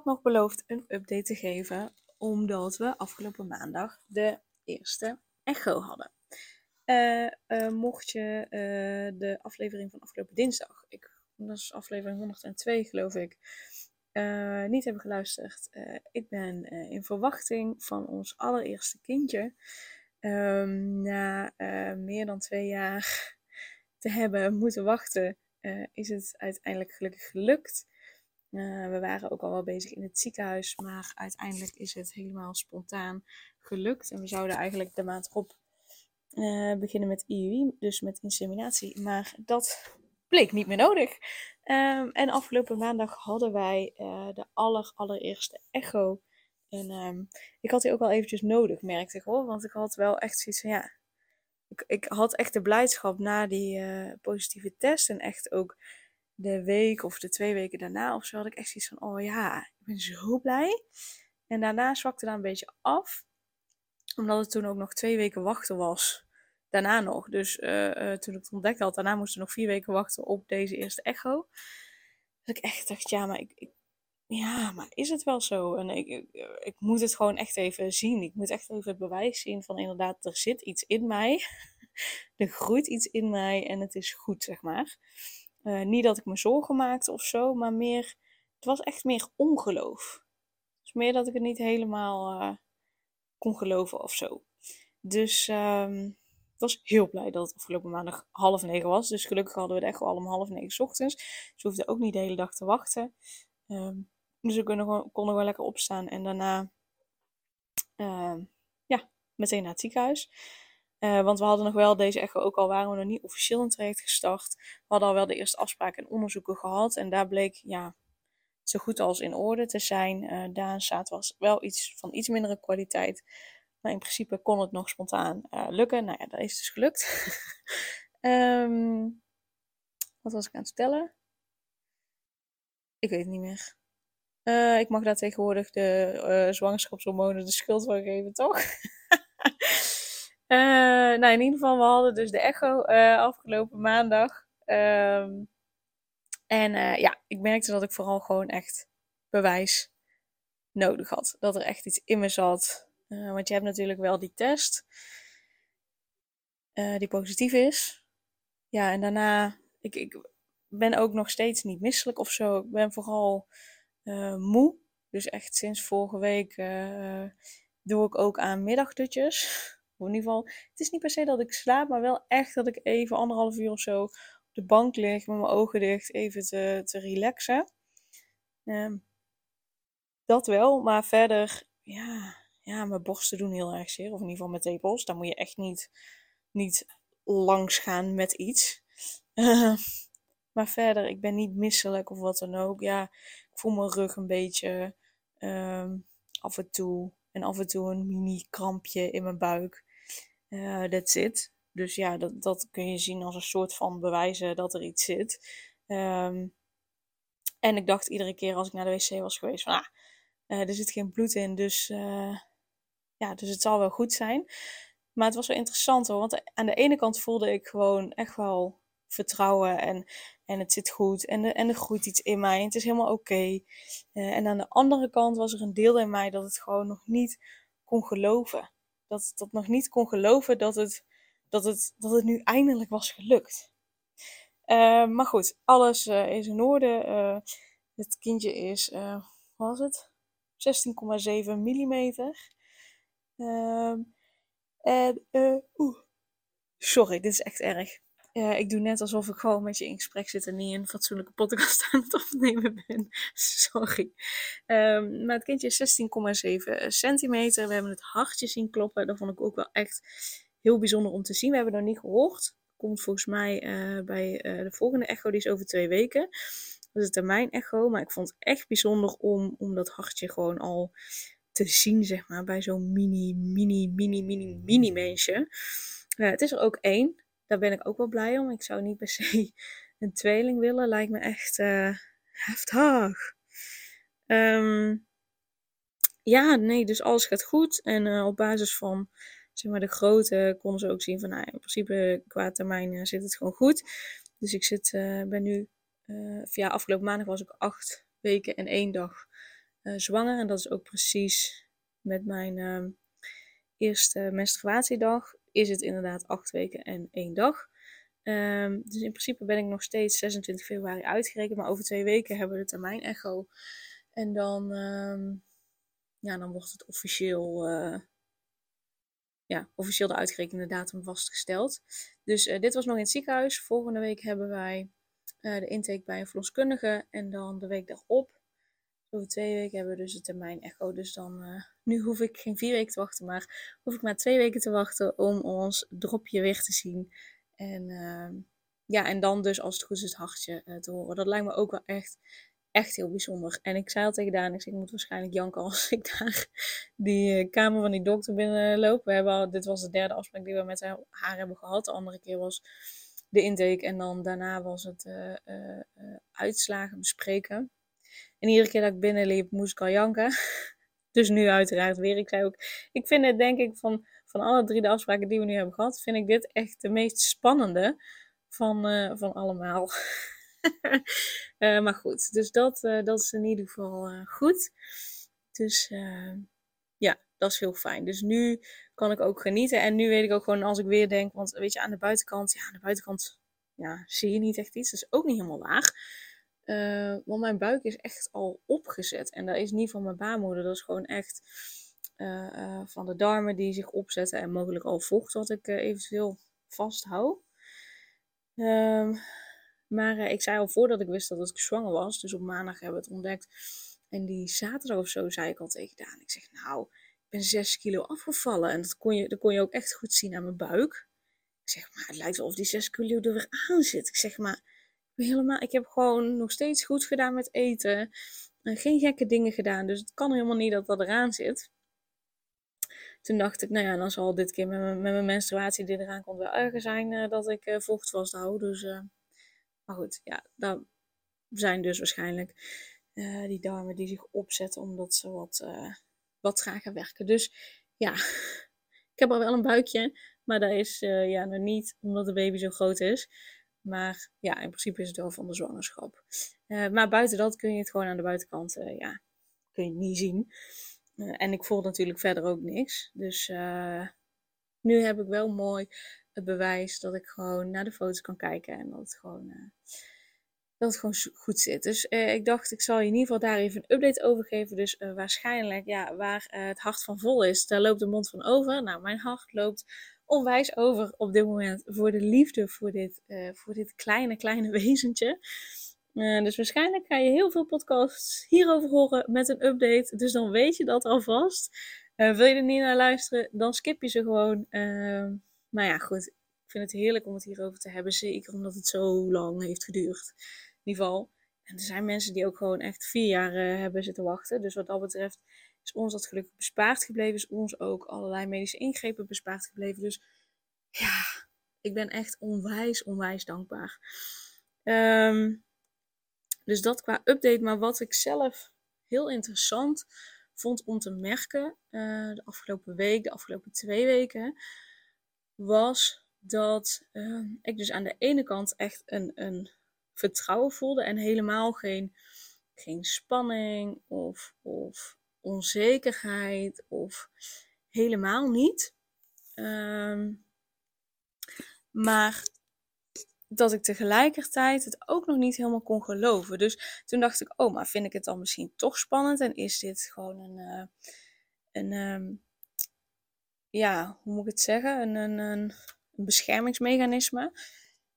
Nog beloofd een update te geven, omdat we afgelopen maandag de eerste echo hadden. Uh, uh, mocht je uh, de aflevering van afgelopen dinsdag, ik, dat is aflevering 102 geloof ik, niet hebben geluisterd. ik ben in verwachting van ons allereerste kindje. Um, na meer dan twee jaar te hebben moeten wachten, is het uiteindelijk gelukkig gelukt. Uh, we waren ook al wel bezig in het ziekenhuis, maar uiteindelijk is het helemaal spontaan gelukt. En we zouden eigenlijk de maand erop uh, beginnen met IUI, dus met inseminatie. Maar dat bleek niet meer nodig. Um, en afgelopen maandag hadden wij uh, de aller, allereerste echo. En um, ik had die ook wel eventjes nodig, merkte ik hoor. Want ik had wel echt zoiets van, ja... Ik, ik had echt de blijdschap na die positieve test en echt ook de week of de twee weken daarna of zo had ik echt zoiets van, oh ja, ik ben zo blij. En daarna zwakte dat een beetje af, omdat het toen ook nog twee weken wachten was. Daarna nog. Dus uh, uh, toen ik het ontdekt had, daarna moesten we nog vier weken wachten op deze eerste echo. Dat ik echt dacht, ja, maar ik, ik ja, maar is het wel zo? En ik, ik, ik, moet het gewoon echt even zien. Ik moet echt even het bewijs zien van inderdaad, er zit iets in mij. er groeit iets in mij en het is goed, zeg maar. Uh, niet dat ik me zorgen maakte of zo, maar meer, het was echt meer ongeloof. Dus meer dat ik het niet helemaal uh, kon geloven of zo. Dus um, ik was heel blij dat het afgelopen maandag half negen was. Dus gelukkig hadden we het echt wel om half negen ochtends. Dus we hoefden ook niet de hele dag te wachten. Um, dus we konden gewoon, konden lekker opstaan en daarna uh, ja, meteen naar het ziekenhuis. Uh, want we hadden nog wel deze echo, ook al waren we nog niet officieel een traject gestart. We hadden al wel de eerste afspraken en onderzoeken gehad. En daar bleek ja, zo goed als in orde te zijn. Uh, Daan staat was wel iets van iets mindere kwaliteit. Maar in principe kon het nog spontaan uh, lukken. Nou ja, dat is dus gelukt. um, wat was ik aan het vertellen? Ik weet het niet meer. Ik mag daar tegenwoordig de zwangerschapshormonen de schuld van geven, toch? Uh, nou, in ieder geval, we hadden dus de echo uh, afgelopen maandag. Um, en uh, ja, ik merkte dat ik vooral gewoon echt bewijs nodig had. Dat er echt iets in me zat. want je hebt natuurlijk wel die test. die positief is. Ja, en daarna, ik, ik ben ook nog steeds niet misselijk of zo. Ik ben vooral moe. Dus echt sinds vorige week doe ik ook aan middagdutjes in ieder geval, het is niet per se dat ik slaap, maar wel echt dat ik even anderhalf uur of zo op de bank lig met mijn ogen dicht, even te, te relaxen. Um, dat wel, maar verder, ja, ja, mijn borsten doen heel erg zeer. Of in ieder geval mijn tepels. Daar moet je echt niet, niet langs gaan met iets. Uh, maar verder, ik ben niet misselijk of wat dan ook. Ja, ik voel mijn rug een beetje um, af en toe. En af en toe een mini krampje in mijn buik. Uh, that's it. Dus ja, dat, dat kun je zien als een soort van bewijzen dat er iets zit. Um, en ik dacht iedere keer als ik naar de wc was geweest van, ah, uh, er zit geen bloed in, dus uh, ja, dus het zal wel goed zijn. Maar het was wel interessant hoor, want aan de ene kant voelde ik gewoon echt wel vertrouwen en, en het zit goed en, de, en er groeit iets in mij en het is helemaal oké. En aan de andere kant was er een deel in mij dat het gewoon nog niet kon geloven dat, dat nog niet kon geloven dat het, dat het, dat het nu eindelijk was gelukt. Uh, maar goed, alles uh, is in orde. Uh, het kindje is, wat was het? 16,7 mm. Ehm, en, oeh, sorry, dit is echt erg. Uh, ik doe net alsof ik gewoon met je in gesprek zit en niet een fatsoenlijke podcast aan het opnemen ben. Sorry. Um, maar het kindje is 16,7 centimeter. We hebben het hartje zien kloppen. Dat vond ik ook wel echt heel bijzonder om te zien. We hebben nog niet gehoord. Komt volgens mij uh, bij uh, de volgende echo, die is over twee weken. was de termijn echo. Maar ik vond het echt bijzonder om, om dat hartje gewoon al te zien, zeg maar, bij zo'n mini, mini, mini, mini, mini mensje. Het is er ook één. Daar ben ik ook wel blij om. Ik zou niet per se een tweeling willen. Lijkt me echt uh, heftig. Um, ja, nee, dus alles gaat goed. En uh, op basis van zeg maar, de grootte konden ze ook zien van, nou, in principe qua termijn zit het gewoon goed. Dus ik zit, ben nu, ja, afgelopen maandag was ik acht weken en één dag zwanger. En dat is ook precies met mijn uh, eerste menstruatiedag. Is het inderdaad acht weken en één dag. Um, dus in principe ben ik nog steeds 26 februari uitgerekend. Maar over twee weken hebben we de termijn echo. En dan, um, ja, dan wordt het officieel, uh, ja, officieel de uitgerekende datum vastgesteld. Dus uh, dit was nog in het ziekenhuis. Volgende week hebben wij uh, de intake bij een verloskundige. En dan de week daarop over twee weken hebben we dus de termijn echo. Dus dan, uh, nu hoef ik geen vier weken te wachten, maar hoef ik maar twee weken te wachten om ons dropje weer te zien. En uh, ja, en dan dus als het goed is het hartje uh, te horen. Dat lijkt me ook wel echt, echt heel bijzonder. En ik zei al tegen Daan, ik, moet waarschijnlijk janken als ik daar die uh, kamer van die dokter binnenloop. We hebben al, dit was de derde afspraak die we met haar hebben gehad. De andere keer was de intake en dan daarna was het uitslagen bespreken. En iedere keer dat ik binnenliep, moest ik al janken. Dus nu uiteraard weer. Ik zei ook, ik vind het denk ik van, van alle drie de afspraken die we nu hebben gehad, vind ik dit echt de meest spannende van, uh, van allemaal. uh, maar goed, dus dat, uh, dat is in ieder geval goed. Dus ja, dat is heel fijn. Dus nu kan ik ook genieten. En nu weet ik ook gewoon als ik weer denk, want weet je, aan de buitenkant, ja, aan de buitenkant ja, zie je niet echt iets. Dat is ook niet helemaal waar. Uh, want mijn buik is echt al opgezet. En dat is niet van mijn baarmoeder. Dat is gewoon echt uh, uh, van de darmen die zich opzetten. En mogelijk al vocht wat ik eventueel vasthoud. Um, maar ik zei al voordat ik wist dat ik zwanger was. Dus op maandag hebben we het ontdekt. En die zaterdag of zo zei ik al tegen Daan. Ik zeg nou, ik ben 6 kilo afgevallen. En dat kon, je, dat kon je ook echt goed zien aan mijn buik. Ik zeg maar, het lijkt wel of die 6 kilo er weer aan zit. Ik zeg maar helemaal, ik heb gewoon nog steeds goed gedaan met eten. En geen gekke dingen gedaan. Dus het kan helemaal niet dat dat eraan zit. Toen dacht ik, nou ja, dan zal dit keer met mijn, menstruatie die eraan komt wel erger zijn uh, dat ik uh, vocht vasthoud. Dus, uh, maar goed, ja, dat zijn dus waarschijnlijk die darmen die zich opzetten omdat ze wat, wat trager werken. Dus ja, ik heb al wel een buikje, maar dat is ja, nog niet omdat de baby zo groot is. Maar ja, in principe is het wel van de zwangerschap. Uh, maar buiten dat kun je het gewoon aan de buitenkant, uh, ja, kun je niet zien. Uh, en ik voel natuurlijk verder ook niks. Dus nu heb ik wel mooi het bewijs dat ik gewoon naar de foto's kan kijken en dat het gewoon, dat het gewoon goed zit. Dus ik dacht, ik zal je in ieder geval daar even een update over geven. Dus waarschijnlijk, ja, waar het hart van vol is, daar loopt de mond van over. Nou, mijn hart loopt onwijs over op dit moment voor de liefde voor dit, uh, voor dit kleine, kleine wezentje. Uh, dus waarschijnlijk ga je heel veel podcasts hierover horen met een update. Dus dan weet je dat alvast. Uh, wil je er niet naar luisteren, dan skip je ze gewoon. Maar ja, goed. Ik vind het heerlijk om het hierover te hebben. Zeker omdat het zo lang heeft geduurd. In ieder geval. En er zijn mensen die ook gewoon echt vier jaar hebben zitten wachten. Dus wat dat betreft is ons dat gelukkig bespaard gebleven. Is ons ook allerlei medische ingrepen bespaard gebleven. Dus ja, ik ben echt onwijs, onwijs dankbaar. Um, dus dat qua update. Maar wat ik zelf heel interessant vond om te merken uh, de afgelopen week, de afgelopen twee weken, was dat uh, ik dus aan de ene kant echt een, een vertrouwen voelde en helemaal geen, geen spanning of, of onzekerheid of helemaal niet. Um, maar dat ik tegelijkertijd het ook nog niet helemaal kon geloven. Dus toen dacht ik, oh, maar vind ik het dan misschien toch spannend? En is dit gewoon een, uh, een um, ja, hoe moet ik het zeggen? Een, een, een, beschermingsmechanisme.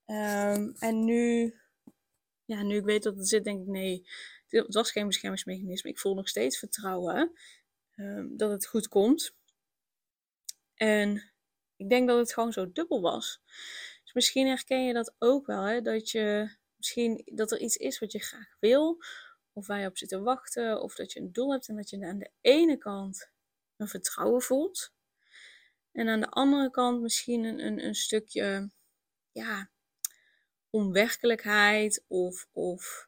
Um, en nu, ja, nu ik weet dat het zit, denk ik, nee, het was geen beschermingsmechanisme. Ik voel nog steeds vertrouwen um, dat het goed komt. En ik denk dat het gewoon zo dubbel was. Dus misschien herken je dat ook wel, hè? dat je misschien dat er iets is wat je graag wil, of waar je op zit te wachten, of dat je een doel hebt en dat je aan de ene kant een vertrouwen voelt. En aan de andere kant misschien een, een, een stukje ja, onwerkelijkheid of, of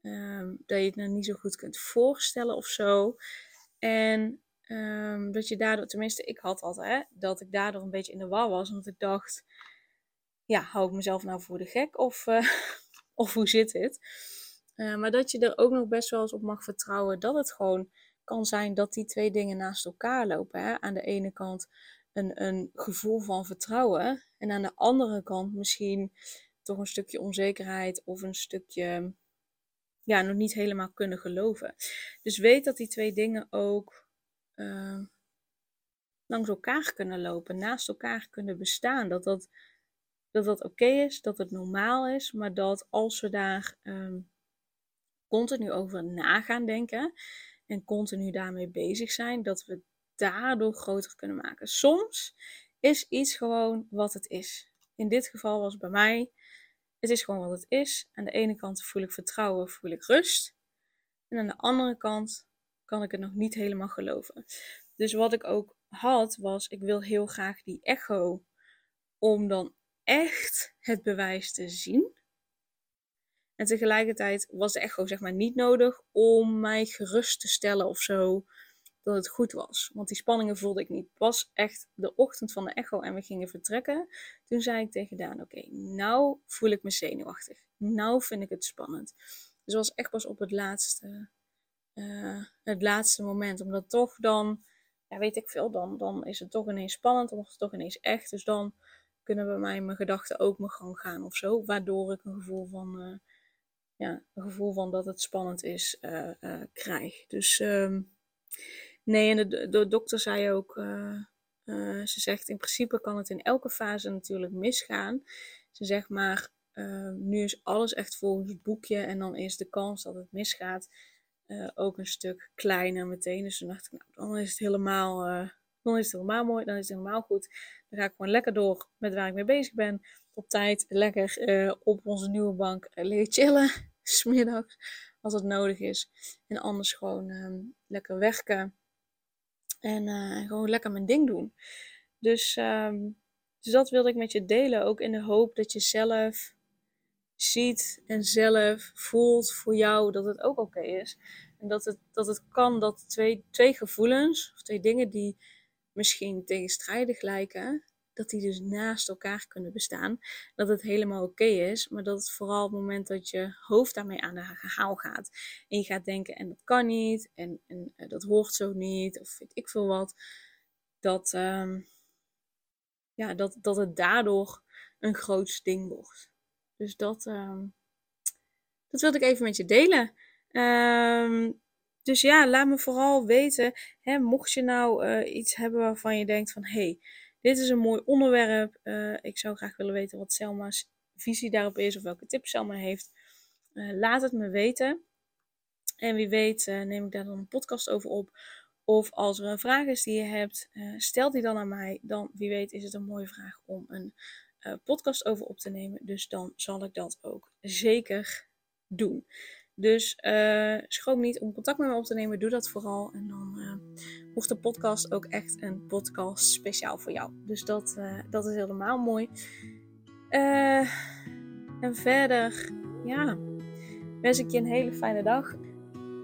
ehm, dat je het nou niet zo goed kunt voorstellen of zo. En ehm, dat je daardoor, tenminste ik had altijd, hè, dat ik daardoor een beetje in de war was. Omdat ik dacht, ja, hou ik mezelf nou voor de gek of, uh, of hoe zit het? Uh, maar dat je er ook nog best wel eens op mag vertrouwen dat het gewoon kan zijn dat die twee dingen naast elkaar lopen. Hè? Aan de ene kant een, een gevoel van vertrouwen en aan de andere kant misschien toch een stukje onzekerheid of een stukje ja, nog niet helemaal kunnen geloven. Dus weet dat die twee dingen ook uh, langs elkaar kunnen lopen, naast elkaar kunnen bestaan. Dat dat, dat, dat oké is, dat het normaal is, maar dat als we daar um, continu over na gaan denken en continu daarmee bezig zijn, dat we daardoor groter kunnen maken. Soms is iets gewoon wat het is. In dit geval was bij mij het is gewoon wat het is. Aan de ene kant voel ik vertrouwen, voel ik rust. En aan de andere kant kan ik het nog niet helemaal geloven. Dus wat ik ook had, was ik wil heel graag die echo. Om dan echt het bewijs te zien. En tegelijkertijd was de echo zeg maar niet nodig om mij gerust te stellen of zo dat het goed was. Want die spanningen voelde ik niet. Pas echt de ochtend van de echo en we gingen vertrekken. Toen zei ik tegen Daan, oké, nou voel ik me zenuwachtig. Nou vind ik het spannend. Dus was echt pas op het laatste, uh, het laatste moment. Omdat toch dan, ja weet ik veel, dan, dan is het toch ineens spannend. Wordt het toch ineens echt. Dus dan kunnen bij mij mijn gedachten ook mijn gang gaan of zo. Waardoor ik een gevoel van... Uh, ja, een gevoel van dat het spannend is, uh, krijg. Dus um, Nee, en de, dokter zei ook, uh, uh, ze zegt in principe kan het in elke fase natuurlijk misgaan. Ze zegt maar, uh, nu is alles echt volgens het boekje en dan is de kans dat het misgaat ook een stuk kleiner meteen. Dus toen dacht ik, nou, dan is het helemaal, dan is het helemaal mooi, dan is het helemaal goed. Dan ga ik gewoon lekker door met waar ik mee bezig ben. Op tijd, lekker op onze nieuwe bank leren chillen, smiddags, als het nodig is. En anders gewoon lekker werken. En uh, gewoon lekker mijn ding doen. Dus, um, dus dat wilde ik met je delen. Ook in de hoop dat je zelf ziet en zelf voelt voor jou dat het ook oké is. En dat het, dat het kan dat twee, twee gevoelens, of twee dingen die misschien tegenstrijdig lijken, dat die dus naast elkaar kunnen bestaan. Dat het helemaal oké is, maar dat het vooral op het moment dat je hoofd daarmee aan de haal gaat. En je gaat denken, en dat kan niet, en, en uh, dat hoort zo niet, of weet ik veel wat. Dat, um, ja, dat, dat het daardoor een groot ding wordt. Dus dat, um, dat wilde ik even met je delen. Um, dus ja, laat me vooral weten, hè, mocht je nou uh, iets hebben waarvan je denkt van, hé, hey, dit is een mooi onderwerp. Uh, ik zou graag willen weten wat Selma's visie daarop is of welke tips Selma heeft. Uh, laat het me weten. En wie weet uh, neem ik daar dan een podcast over op. Of als er een vraag is die je hebt, stel die dan aan mij. Dan wie weet is het een mooie vraag om een podcast over op te nemen. Dus dan zal ik dat ook zeker doen. Dus uh, schroom niet om contact met me op te nemen. Doe dat vooral. En dan wordt de podcast ook echt een podcast speciaal voor jou. Dus dat, uh, dat is helemaal mooi. en verder, ja, wens ik je een hele fijne dag.